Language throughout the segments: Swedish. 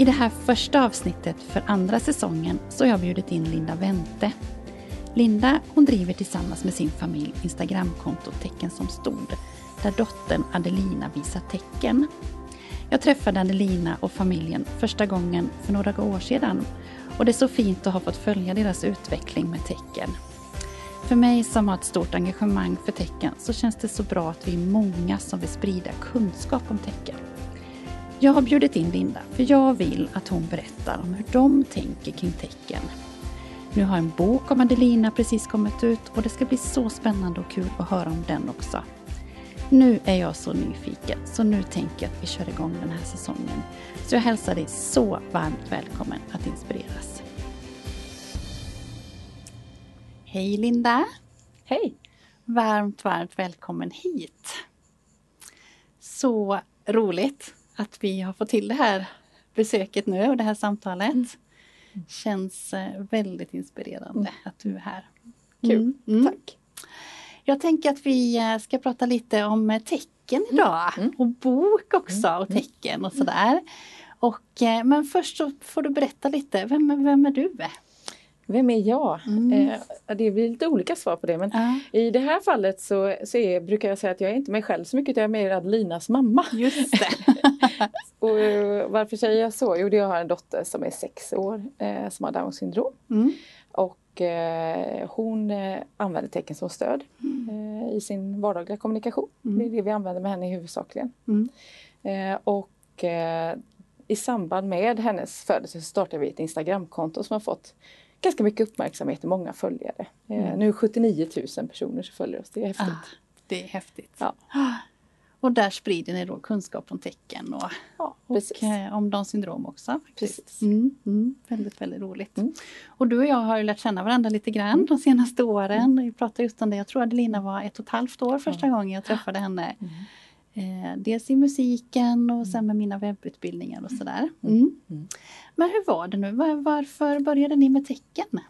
I det här första avsnittet för andra säsongen så har jag bjudit in Linda Wente. Linda hon driver tillsammans med sin familj Instagramkontot Tecken som stod, där dottern Adelina visar tecken. Jag träffade Adelina och familjen första gången för några år sedan och det är så fint att ha fått följa deras utveckling med tecken. För mig som har ett stort engagemang för tecken så känns det så bra att vi är många som vill sprida kunskap om tecken. Jag har bjudit in Linda för jag vill att hon berättar om hur de tänker kring tecken. Nu har en bok om Adelina precis kommit ut och det ska bli så spännande och kul att höra om den också. Nu är jag så nyfiken så nu tänker jag att vi kör igång den här säsongen. Så jag hälsar dig så varmt välkommen att inspireras. Hej Linda! Hej! Varmt, varmt välkommen hit! Så roligt att vi har fått till det här besöket nu och det här samtalet. Mm. Känns eh, väldigt inspirerande mm. att du är här. Kul, mm. mm. tack! Jag tänker att vi eh, ska prata lite om eh, tecken mm. idag mm. och bok också och tecken och sådär. Och, men först så får du berätta lite, vem, vem är du? Vem är jag? Mm. Eh, det blir lite olika svar på det men uh. i det här fallet så, så är, brukar jag säga att jag är inte mig själv så mycket, jag är mer Adelinas mamma. Just och, eh, varför säger jag så? Jo, jag har en dotter som är sex år eh, som har Downs syndrom. Mm. Och eh, hon använder tecken som stöd mm. i sin vardagliga kommunikation. Mm. Det är det vi använder med henne huvudsakligen. Mm. och i samband med hennes födelse så startade vi ett Instagramkonto som har fått ganska mycket uppmärksamhet och många följare. Eh, mm. Nu är 79 000 personer som följer oss, det är häftigt. Ah, det är häftigt. Ja. Och där sprider ni då kunskap om tecken och, ja, och eh, om Downs syndrom också. Precis. Mm, mm, väldigt, väldigt roligt. Mm. Och du och jag har ju lärt känna varandra lite grann mm. de senaste åren. Mm. Vi pratade just om det, jag tror Adelina var ett och ett halvt år första gången jag träffade henne. Mm. Eh, dels i musiken och sen med mina webbutbildningar och sådär. Mm. Mm. Men hur var det nu? Var, varför började ni med tecken?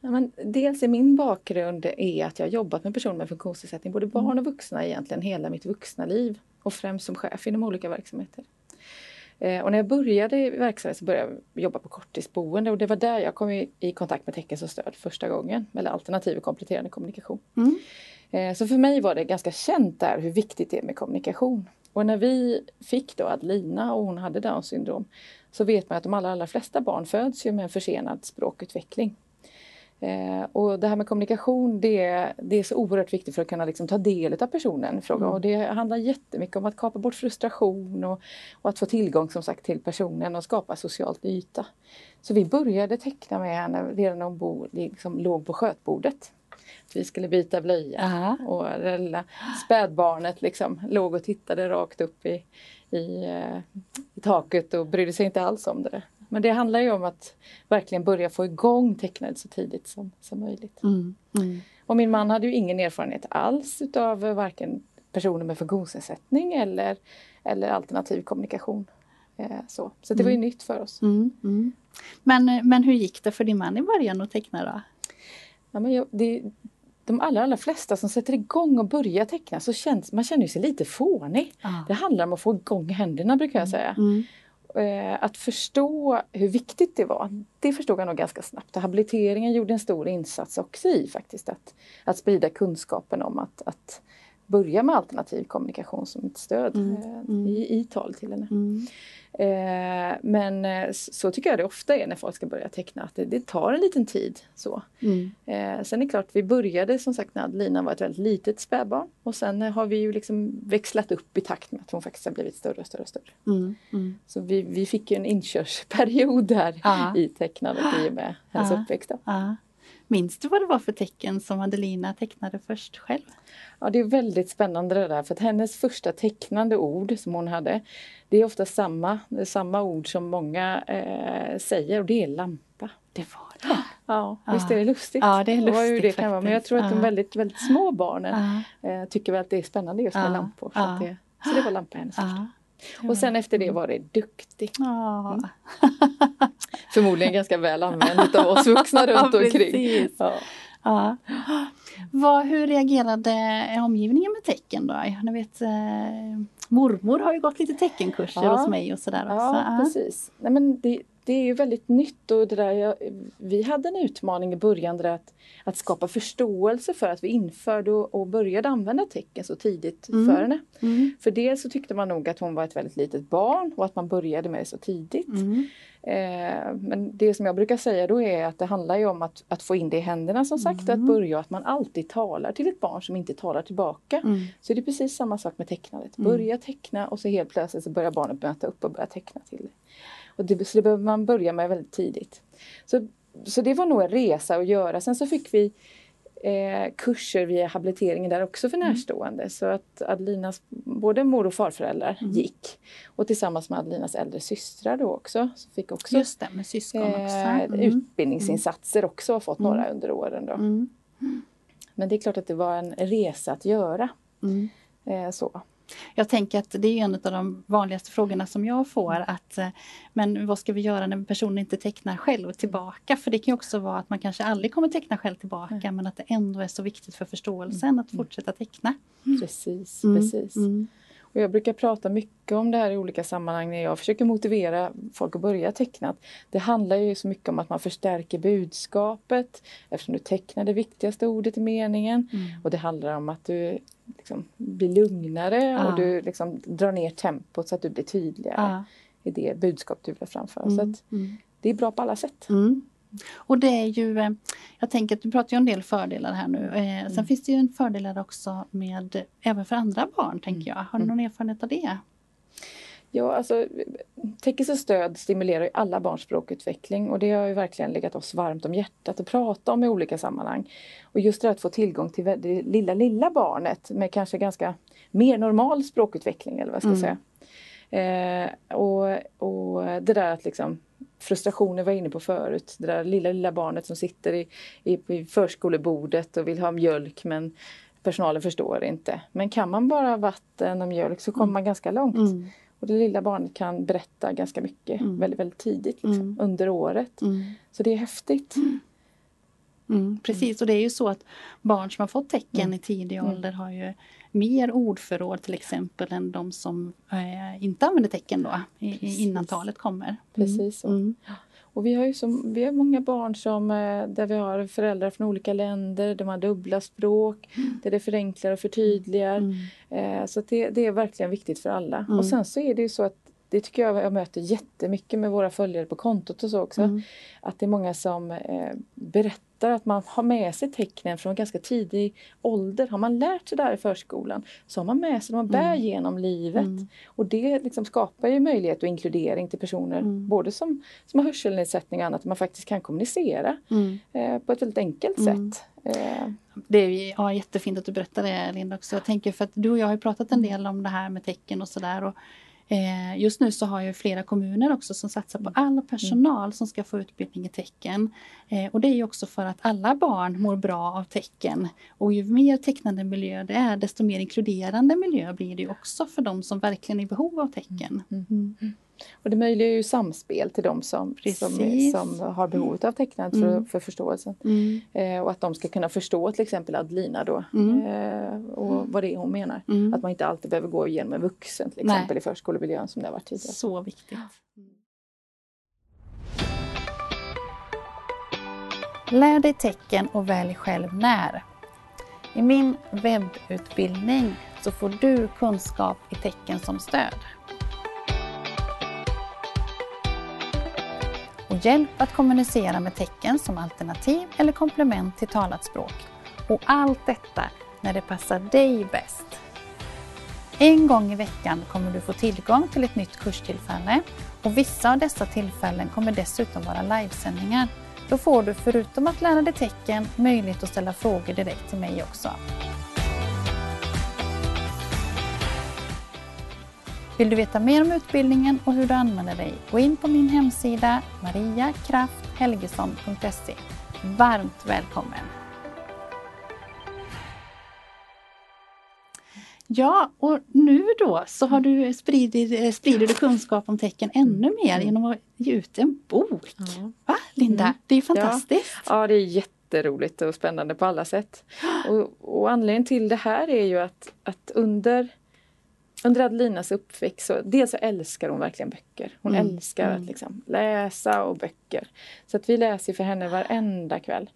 Ja, men dels är min bakgrund är att jag jobbat med personer med funktionsnedsättning, både barn och vuxna egentligen hela mitt vuxna liv och främst som chef inom olika verksamheter. Eh, och när jag började i verksamhet så började jag jobba på korttidsboende och det var där jag kom i, i kontakt med tecken som stöd första gången, eller alternativ och kompletterande kommunikation. Mm. Eh, så för mig var det ganska känt där hur viktigt det är med kommunikation. Och när vi fick då Adelina och hon hade Downs syndrom så vet man att de allra, allra flesta barn föds ju med en försenad språkutveckling. Eh, och det här med kommunikation det, det är så oerhört viktigt för att kunna liksom ta del av personen fråga. Mm. Och det handlar jättemycket om att kapa bort frustration och, och, att få tillgång som sagt till personen och skapa socialt yta. Så vi började teckna med henne redan när hon bo, liksom, låg på skötbordet vi skulle byta blöja. Aha. Och det lilla spädbarnet liksom låg och tittade rakt upp i, i, eh, i taket och brydde sig inte alls om det. Men det handlar ju om att verkligen börja få igång tecknandet så tidigt som, som möjligt. Mm. Mm. Och min man hade ju ingen erfarenhet alls utav varken personer med funktionsnedsättning eller, eller alternativ kommunikation. Eh, så så det var ju mm. nytt för oss. Mm. Mm. Men, men hur gick det för din man i början att teckna då? Ja, men jag, det, de allra, allra flesta som sätter igång och börjar teckna så känns man känner sig lite fånig. Ah. Det handlar om att få igång händerna brukar jag säga. Mm. Eh, att förstå hur viktigt det var, det förstod jag nog ganska snabbt. habiliteringen gjorde en stor insats också i faktiskt att, att sprida kunskapen om att, att börja med alternativ kommunikation som ett stöd Mm, eh, mm. I, i tal till henne. Mm. Eh, men eh, så tycker jag det ofta är när folk ska börja teckna, att det, det tar en liten tid. Så. Mm. Eh, sen är det klart, vi började som sagt när Adelina var ett väldigt litet spädbarn och sen eh, har vi ju liksom växlat upp i takt med att hon faktiskt har blivit större och större och större. Mm. Mm. Så vi, vi fick ju en inkörsperiod där Ja. i tecknandet i och med hennes Ja. uppväxt. Då. Ja. Minns du vad det var för tecken som Adelina tecknade först själv? Ja, det är väldigt spännande det där för att hennes första tecknande ord som hon hade det är ofta samma, samma ord som många eh, säger och det är lampa. Det var det. Ja, Ja. visst är det lustigt? Ja, det är hur lustigt det kan vara. Men jag tror att de väldigt, väldigt små barnen Ja. eh, tycker väl att det är spännande just med Ja. lampor. Så, det, så det var lampa hennes första. Ja. Och sen efter det var det duktig. Ja. Förmodligen ganska väl använd av oss vuxna runt omkring. Ja. Ja. Vad, hur reagerade omgivningen med tecken då? Jag vet, eh, mormor har ju gått lite teckenkurser Ja. hos mig och sådär också. Ja, precis. Nej, men det, det är ju väldigt nytt och det där, jag, vi hade en utmaning i början där att, att skapa förståelse för att vi införde och, och började använda tecken så tidigt Mm. för henne. Mm. För dels så tyckte man nog att hon var ett väldigt litet barn och att man började med det så tidigt. Mm. Eh, men det som jag brukar säga då är att det handlar ju om att, att få in det i händerna som sagt, Mm. att börja och att man alltid talar till ett barn som inte talar tillbaka. Mm. Så det är precis samma sak med tecknandet. Mm. Börja teckna och så helt plötsligt så börjar barnet möta upp och börja teckna till det. Och det, så det behöver man börja med väldigt tidigt. Så, så det var nog en resa att göra. Sen så fick vi eh, kurser via habiliteringen där också för Mm. närstående. Så att Adelinas både mor och farföräldrar Mm. gick. Och tillsammans med Adelinas äldre systrar då också. Så fick också Just det, med syskon också. eh, Mm. utbildningsinsatser också. Har fått Mm. några under åren då. Mm. Men det är klart att det var en resa att göra. Eh, så. Jag tänker att det är en av de vanligaste frågorna som jag får. Att, eh, men vad ska vi göra när personen inte tecknar själv tillbaka? För det kan ju också vara att man kanske aldrig kommer teckna själv tillbaka Mm. men att det ändå är så viktigt för förståelsen att fortsätta teckna. Precis, Mm. precis. Och jag brukar prata mycket om det här i olika sammanhang när jag försöker motivera folk att börja teckna. Det handlar ju så mycket om att man förstärker budskapet eftersom du tecknar det viktigaste ordet i meningen. Mm. Och det handlar om att du liksom blir lugnare Ja. och du liksom drar ner tempot så att du blir tydligare Ja. i det budskap du vill framföra. Så Mm. att Mm. det är bra på alla sätt. Mm. Och det är ju, eh, jag tänker att du pratar ju om en del fördelar här nu. Eh, Sen Mm. finns det ju en fördelar också med, även för andra barn tänker jag. Har du Mm. någon erfarenhet av det? Ja, alltså Teckens och stöd stimulerar ju alla barns språkutveckling och det har ju verkligen legat oss varmt om hjärtat att prata om i olika sammanhang. Och just det att få tillgång till det lilla, lilla barnet med kanske ganska mer normal språkutveckling eller vad jag ska Mm. säga. Eh, och, och det där att liksom frustrationer var inne på förut. Det där lilla, lilla barnet som sitter i, i, vid förskolebordet och vill ha mjölk men personalen förstår inte. Men kan man bara vatten och mjölk så kommer Mm. man ganska långt. Mm. Och det lilla barnet kan berätta ganska mycket Mm. väldigt, väldigt tidigt liksom, Mm. under året. Mm. Så det är häftigt. Mm, precis, och det är ju så att barn som har fått tecken Mm. i tidig Mm. ålder har ju mer ordförråd till exempel än de som eh, inte använder tecken då i, innan talet kommer. Precis så. Mm. Och vi har ju som, vi har många barn som, eh, där vi har föräldrar från olika länder, de har dubbla språk, där det förenklar och förtydligar. Mm. Eh, så det, det är verkligen viktigt för alla. Mm. Och sen så är det ju så att det tycker jag jag möter jättemycket med våra följare på kontot och så också. Mm. Att det är många som eh, berättar att man har med sig tecknen från ganska tidig ålder. Har man lärt sig det här i förskolan så har man med sig dem och bär Mm. genom livet. Mm. Och det liksom skapar ju möjlighet och inkludering till personer Mm. både som, som har hörselnedsättning och annat, att man faktiskt kan kommunicera Mm. eh, på ett väldigt enkelt Mm. sätt. Eh, Det är ja, jättefint att du berättar det Linda också. Jag tänker för att du och jag har ju pratat Mm. en del om det här med tecken och sådär. Eh, just nu så har ju flera kommuner också som satsar på Mm. all personal som ska få utbildning i tecken. Eh, och det är ju också för att alla barn mår bra av tecken. Och ju mer tecknande miljö det är desto mer inkluderande miljö blir det också för de som verkligen är i behov av tecken. Mm. Och det möjliggör ju samspel till de som, som, som har behov av tecknandet Mm. för, för förståelsen. Mm. Eh, och att de ska kunna förstå till exempel Adelina då Mm. eh, och vad det är hon menar. Mm. Att man inte alltid behöver gå igenom en vuxen till Nej. exempel i förskolemiljön som det har varit tidigare. Så viktigt. Lär dig tecken och välj själv när. I min webbutbildning så får du kunskap i tecken som stöd. Och hjälp att kommunicera med tecken som alternativ eller komplement till talat språk. Och allt detta när det passar dig bäst. En gång i veckan kommer du få tillgång till ett nytt kurstillfälle och vissa av dessa tillfällen kommer dessutom vara livesändningar. Då får du förutom att lära dig tecken möjlighet att ställa frågor direkt till mig också. Vill du veta mer om utbildningen och hur du använder dig? Gå in på min hemsida mariakrafthelgesson.se. Varmt välkommen! Ja, och nu då så har du spridit, sprider du kunskap om tecken ännu mer mm. genom att ge ut en bok. Va, Linda? Mm. Det är fantastiskt! Ja. ja, det är jätteroligt och spännande på alla sätt. Och, och anledningen till det här är ju att, att under under Adelinas uppväxt så dels så älskar hon verkligen böcker. Hon mm. älskar att mm. liksom läsa och böcker. Så att vi läser för henne varenda kväll.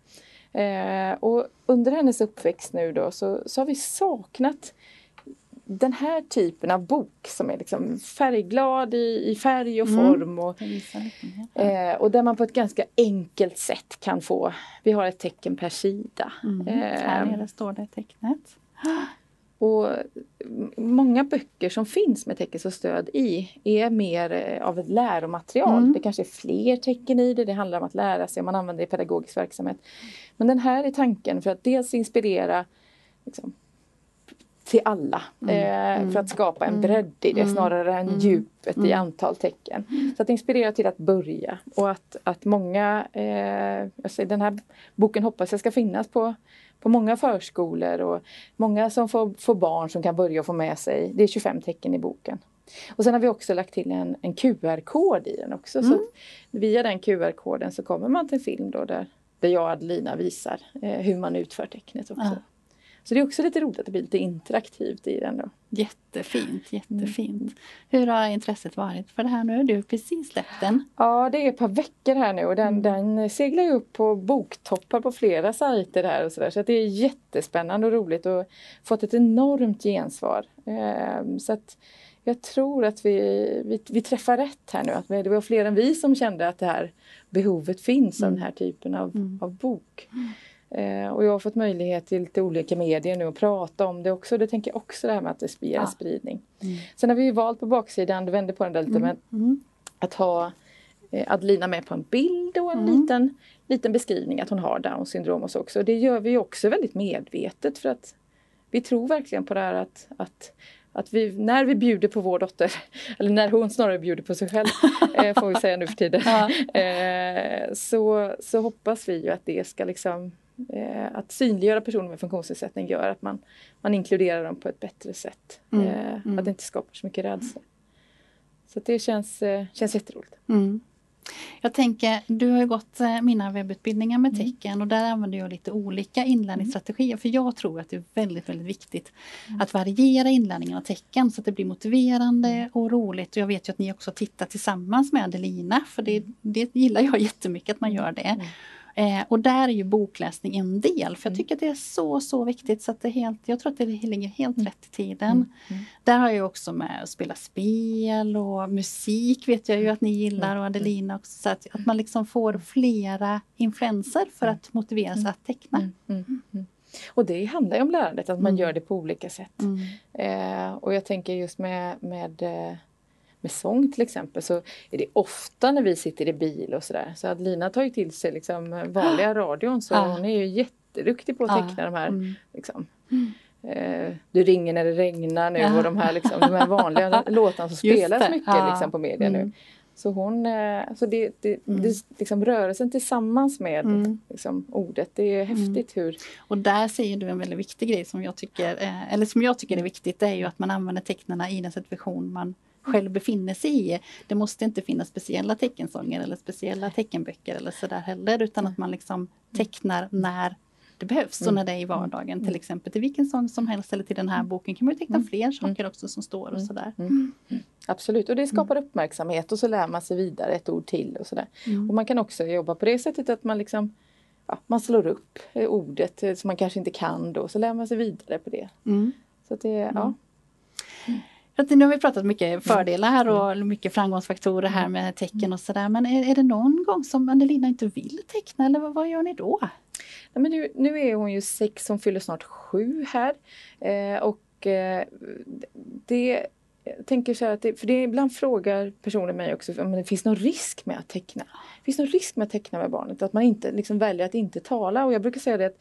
Eh, och under hennes uppväxt nu då så, så har vi saknat den här typen av bok som är liksom färgglad i, i färg och mm. form. Och, eh, och där man på ett ganska enkelt sätt kan få, vi har ett tecken per sida. Mm. Eh, här nere står det tecknet. Och många böcker som finns med tecken som stöd i är mer eh, av ett läromaterial. Mm. Det kanske är fler tecken i det, det handlar om att lära sig, man använder det i pedagogisk verksamhet. Men den här är tanken för att dels inspirera liksom, till alla. Mm. Eh, för att mm. skapa en mm. bredd i det mm. snarare än djupet i antal tecken. Så att inspirera till att börja och att, att många, eh, säger, den här boken hoppas jag ska finnas på på många förskolor och många som får, får barn som kan börja få med sig, det är 25 tecken i boken. Och sen har vi också lagt till en, en QR-kod i den också. Mm. Så via den QR-koden så kommer man till en film då där, där jag och Adelina visar eh, hur man utför tecknet också. Ja. Så det är också lite roligt att det blir lite interaktivt i den. Då. Jättefint, jättefint. Mm. Hur har intresset varit för det här nu? Du har precis släppt den. Ja, det är ett par veckor här nu och den, mm. den seglar ju upp på boktoppar på flera sajter här och sådär. Så att det är jättespännande och roligt och fått ett enormt gensvar. Ehm, så att jag tror att vi, vi, vi, träffar rätt här nu. Att det var fler än vi som kände att det här behovet finns mm. av den här typen av, mm. av bok. Eh, och jag har fått möjlighet till lite olika medier nu att prata om det också. Det tänker jag också det här med att det ger en spridning. Mm. Sen har vi valt på baksidan, du vände på den där lite, mm. men mm. att ha eh, Adelina med på en bild och en mm. liten, liten beskrivning att hon har Downs syndrom och så också. Det gör vi också väldigt medvetet för att vi tror verkligen på det här att, att att vi, när vi bjuder på vår dotter, eller när hon snarare bjuder på sig själv, eh, får vi säga nu för tiden, ja. så, så hoppas vi ju att det ska liksom eh, att synliggöra personer med funktionsnedsättning gör att man, man inkluderar dem på ett bättre sätt. Mm. Eh, mm. Att det inte skapar så mycket rädsla. Så det känns, eh, känns jätteroligt. Mm. Jag tänker, du har ju gått eh, mina webbutbildningar med mm. tecken och där använder jag lite olika inlärningsstrategier för jag tror att det är väldigt, väldigt viktigt mm. att variera inlärningen av tecken så att det blir motiverande mm. och roligt. Och jag vet ju att ni också tittar tillsammans med Adelina för det, mm. det gillar jag jättemycket att man gör det. Mm. Eh, och där är ju bokläsning en del, för jag mm. tycker att det är så, så viktigt så att det helt, jag tror att det ligger helt mm. rätt i tiden. Mm. Mm. Där har jag också med att spela spel och musik vet jag ju att ni gillar och Adelina också. Så att, att man liksom får flera influenser för att motivera sig att teckna. Och det handlar ju om lärandet, att man gör det på olika sätt. Eh, och jag tänker just med, med eh, med sång till exempel så är det ofta när vi sitter i bil och sådär. Så Adelina tar ju till sig liksom vanliga radion så ah. hon är ju jätteduktig på att teckna ah. de här mm. liksom, eh, Du ringer när det regnar nu och de här, liksom, de här vanliga låtarna som spelas mycket ah. liksom, på media mm. nu. Så hon, eh, så det, det, mm. det, liksom rörelsen tillsammans med mm. liksom, ordet, det är mm. häftigt hur... Och där säger du en väldigt viktig grej som jag tycker, eh, eller som jag tycker är viktigt, det är ju att man använder tecknarna i den situation man själv befinner sig i. Det måste inte finnas speciella teckensånger eller speciella teckenböcker eller sådär heller utan att man liksom tecknar när det behövs och när det är i vardagen. Till exempel till vilken sång som helst eller till den här boken kan man ju teckna fler saker också som står och sådär. Mm. Absolut och det skapar uppmärksamhet och så lär man sig vidare ett ord till och sådär. Och man kan också jobba på det sättet att man liksom ja, man slår upp eh, ordet eh, som man kanske inte kan då, så lär man sig vidare på det. Mm. Så det, ja. För nu har vi pratat mycket fördelar här och mycket framgångsfaktorer här med tecken och sådär. Men är, är det någon gång som Annelina inte vill teckna eller vad, vad gör ni då? Nej, men nu, nu är hon ju sex, hon fyller snart sju här. Eh, och eh, det jag tänker så här att det, för det ibland frågar personer mig också om det finns någon risk med att teckna. Finns det någon risk med att teckna med barnet? Att man inte liksom väljer att inte tala. Och jag brukar säga det att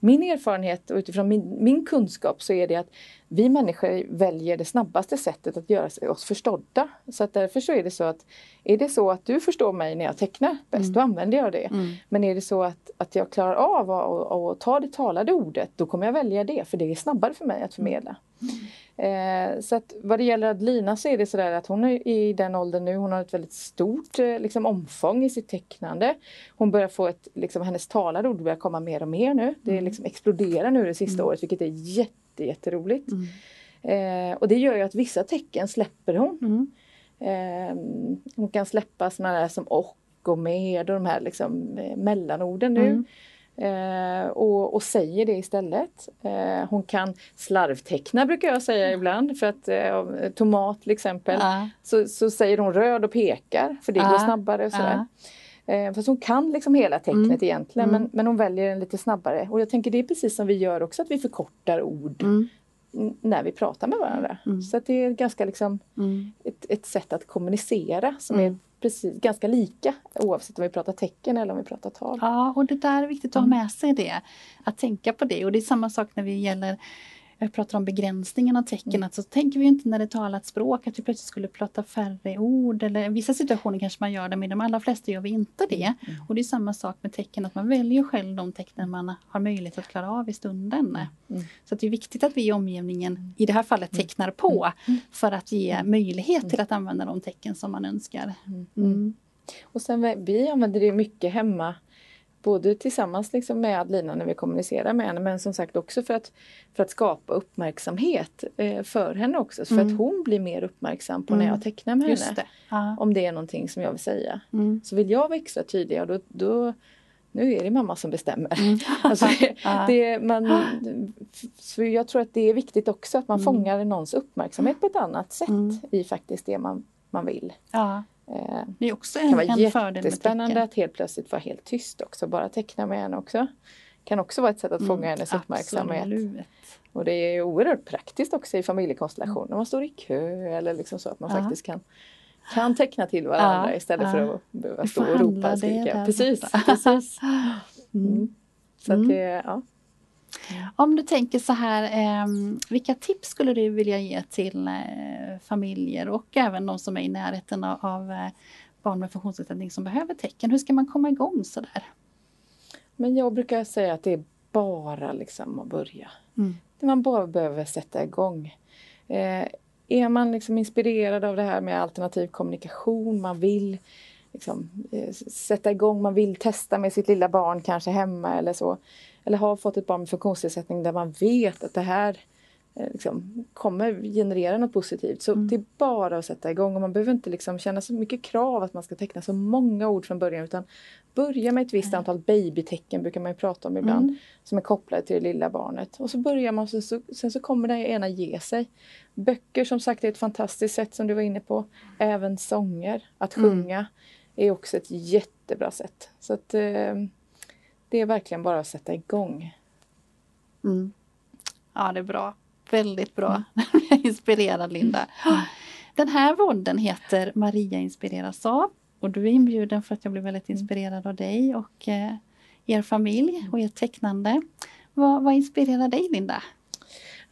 min erfarenhet och utifrån min, min kunskap så är det att vi människor väljer det snabbaste sättet att göra oss förstådda. Så att därför så är det så att är det så att du förstår mig när jag tecknar bäst, mm. då använder jag det. Mm. Men är det så att, att jag klarar av att, att ta det talade ordet, då kommer jag välja det för det är snabbare för mig att förmedla. Mm. Eh, så att vad det gäller Adlina så är det sådär att hon är i den åldern nu, hon har ett väldigt stort eh, liksom, omfång i sitt tecknande. Hon börjar få ett, liksom, hennes talade ord börjar komma mer och mer nu. Det mm. liksom exploderar nu det sista mm. året vilket är jätte, jätteroligt. Mm. Eh, och det gör ju att vissa tecken släpper hon. Mm. Eh, hon kan släppa sådana där som och och med och de här liksom, eh, mellanorden nu. Mm. Eh, och, och, säger det istället. Eh, hon kan slarvteckna brukar jag säga ibland för att eh, tomat till exempel uh. så, så säger hon röd och pekar för det uh. går snabbare och sådär. Uh. Fast hon kan liksom hela tecknet mm. egentligen mm. Men, men hon väljer den lite snabbare och jag tänker det är precis som vi gör också att vi förkortar ord mm. när vi pratar med varandra. Mm. Så att det är ganska liksom mm. ett, ett sätt att kommunicera som är precis, ganska lika oavsett om vi pratar tecken eller om vi pratar tal. Ja, och det där är viktigt att ha med sig det. Att tänka på det och det är samma sak när vi gäller jag pratar om begränsningen av tecken, mm. så tänker vi inte när det är talat språk att vi plötsligt skulle prata färre ord eller i vissa situationer kanske man gör det men i de allra flesta gör vi inte det. Mm. Och det är samma sak med tecken, att man väljer själv de tecknen man har möjlighet att klara av i stunden. Mm. Så det är viktigt att vi i omgivningen, i det här fallet, mm. tecknar på mm. Mm. för att ge möjlighet till att använda de tecken som man önskar. Och sen vi använder det mycket hemma både tillsammans liksom med Adlina när vi kommunicerar med henne men som sagt också för att, för att skapa uppmärksamhet eh, för henne också. Så mm. För att hon blir mer uppmärksam på mm. när jag tecknar med Just henne. Det. Om det är någonting som jag vill säga. Mm. Så vill jag vara extra tydlig, och då, då nu är det mamma som bestämmer. Mm. alltså, det, man, så jag tror att det är viktigt också att man mm. fångar någons uppmärksamhet på ett annat sätt mm. i faktiskt det man, man vill. Ja. Eh, det är också en, kan vara en fördel jättespännande att helt plötsligt vara helt tyst också, bara teckna med henne också. Kan också vara ett sätt att mm, fånga mm, hennes uppmärksamhet. Absolut. Och det är oerhört praktiskt också i familjekonstellationer, mm. när man står i kö eller liksom så att man ja. faktiskt kan kan teckna till varandra ja, istället ja. för att behöva stå och ropa och skrika. Precis, precis. Mm. Så att det, ja. Om du tänker så här, eh, vilka tips skulle du vilja ge till eh, familjer och även de som är i närheten av, av eh, barn med funktionsnedsättning som behöver tecken? Hur ska man komma igång så där? Men jag brukar säga att det är bara liksom att börja. Mm. Man bara behöver sätta igång. Eh, är man liksom inspirerad av det här med alternativ kommunikation, man vill liksom, eh, sätta igång, man vill testa med sitt lilla barn kanske hemma eller så eller har fått ett barn med funktionsnedsättning där man vet att det här eh, liksom, kommer generera något positivt. Så mm. det är bara att sätta igång och man behöver inte liksom känna så mycket krav att man ska teckna så många ord från början utan börja med ett visst mm. antal babytecken brukar man prata om ibland mm. som är kopplade till det lilla barnet. Och så börjar man och så, sen så kommer det ena ge sig. Böcker som sagt är ett fantastiskt sätt som du var inne på. Även sånger, att mm. sjunga är också ett jättebra sätt. Så att eh, det är verkligen bara att sätta igång. Mm. Ja, det är bra. Väldigt bra. Mm. inspirerad Linda. Den här podden heter Maria inspireras av och du är inbjuden för att jag blev väldigt mm. inspirerad av dig och eh, er familj och ert tecknande. Vad, vad inspirerar dig Linda?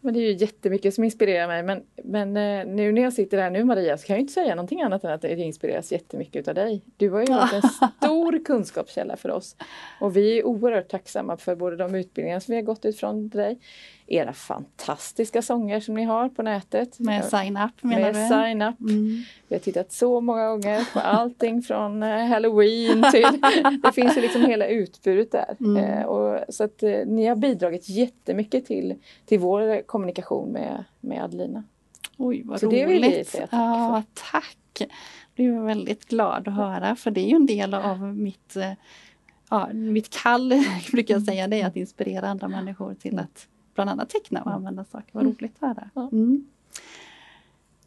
Men det är ju jättemycket som inspirerar mig men, men eh, nu när jag sitter här nu Maria så kan jag inte säga någonting annat än att jag inspireras jättemycket av dig. Du har ju varit en stor kunskapskälla för oss. Och vi är oerhört tacksamma för både de utbildningar som vi har gått ut från dig era fantastiska sånger som ni har på nätet. Med sign-up menar Med du? sign-up. Mm. Vi har tittat så många gånger på allting från eh, Halloween till... det finns ju liksom hela utbudet där. Mm. Eh, och, så att eh, ni har bidragit jättemycket till, till vår kommunikation med, med Adelina. Oj vad så roligt! Det vill vi säga tack ja, Tack! Jag blir väldigt glad att höra för det är ju en del av mitt ja, mitt kall, brukar jag säga, det är att inspirera andra människor till att bland annat teckna och använda saker. Vad roligt att höra. Mm.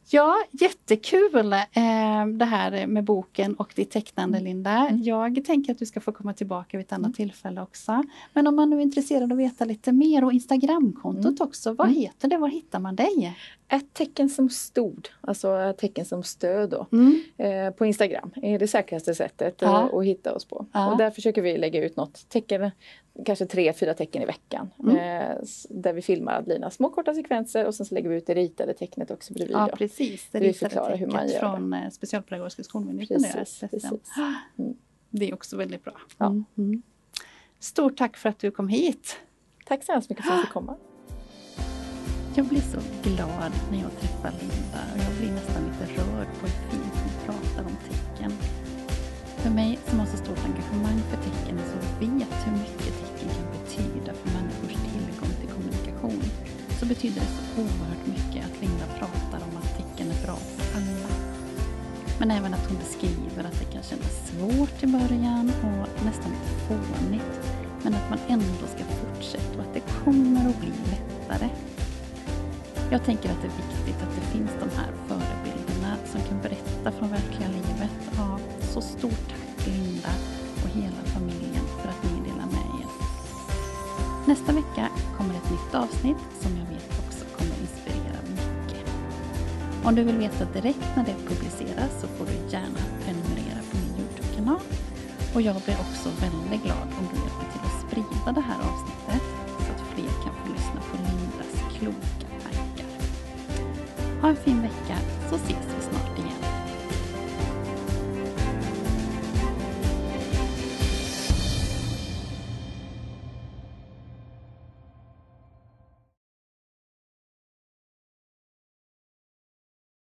Ja, jättekul eh, det här med boken och ditt tecknande Linda. Mm. Jag tänker att du ska få komma tillbaka vid ett annat mm. tillfälle också. Men om man nu är intresserad av att veta lite mer och Instagramkontot mm. också, vad mm. heter det? Var hittar man dig? Ett tecken som stod, alltså ett tecken som stöd då, mm. eh, på Instagram är det säkraste sättet ja. att, att, hitta oss på. Ja. Och där försöker vi lägga ut något tecken, kanske tre, fyra tecken i veckan. Mm. Eh, där vi filmar Adelina små korta sekvenser och sen så lägger vi ut det ritade tecknet också bredvid. Ja precis, det ritade tecknet hur man gör från det. Eh, Specialpedagogiska skolmyndigheten. Precis, precis. Mm. Det är också väldigt bra. Ja. Mm. mm. Stort tack för att du kom hit. Tack så hemskt mycket för att jag fick komma. Jag blir så glad när jag träffar Linda och jag blir nästan lite rörd på hur fint hon pratar om tecken. För mig som har så stort engagemang för tecken så vet hur mycket tecken betyder det så oerhört mycket att Linda pratar om att tecken är bra för alla. Men även att hon beskriver att det kan kännas svårt i början och nästan lite fånigt men att man ändå ska fortsätta och att det kommer att bli lättare. Jag tänker att det är viktigt att det finns de här förebilderna som kan berätta från verkliga livet. Ja, så stort tack Linda och hela familjen för att ni delar med er. Nästa vecka kommer ett nytt avsnitt som jag Om du vill veta direkt när det publiceras så får du gärna prenumerera på min Youtube-kanal. Och jag blir också väldigt glad om du hjälper till att sprida det här avsnittet så att fler kan få lyssna på Lindas kloka tankar. ha en fin vecka så ses vi snart.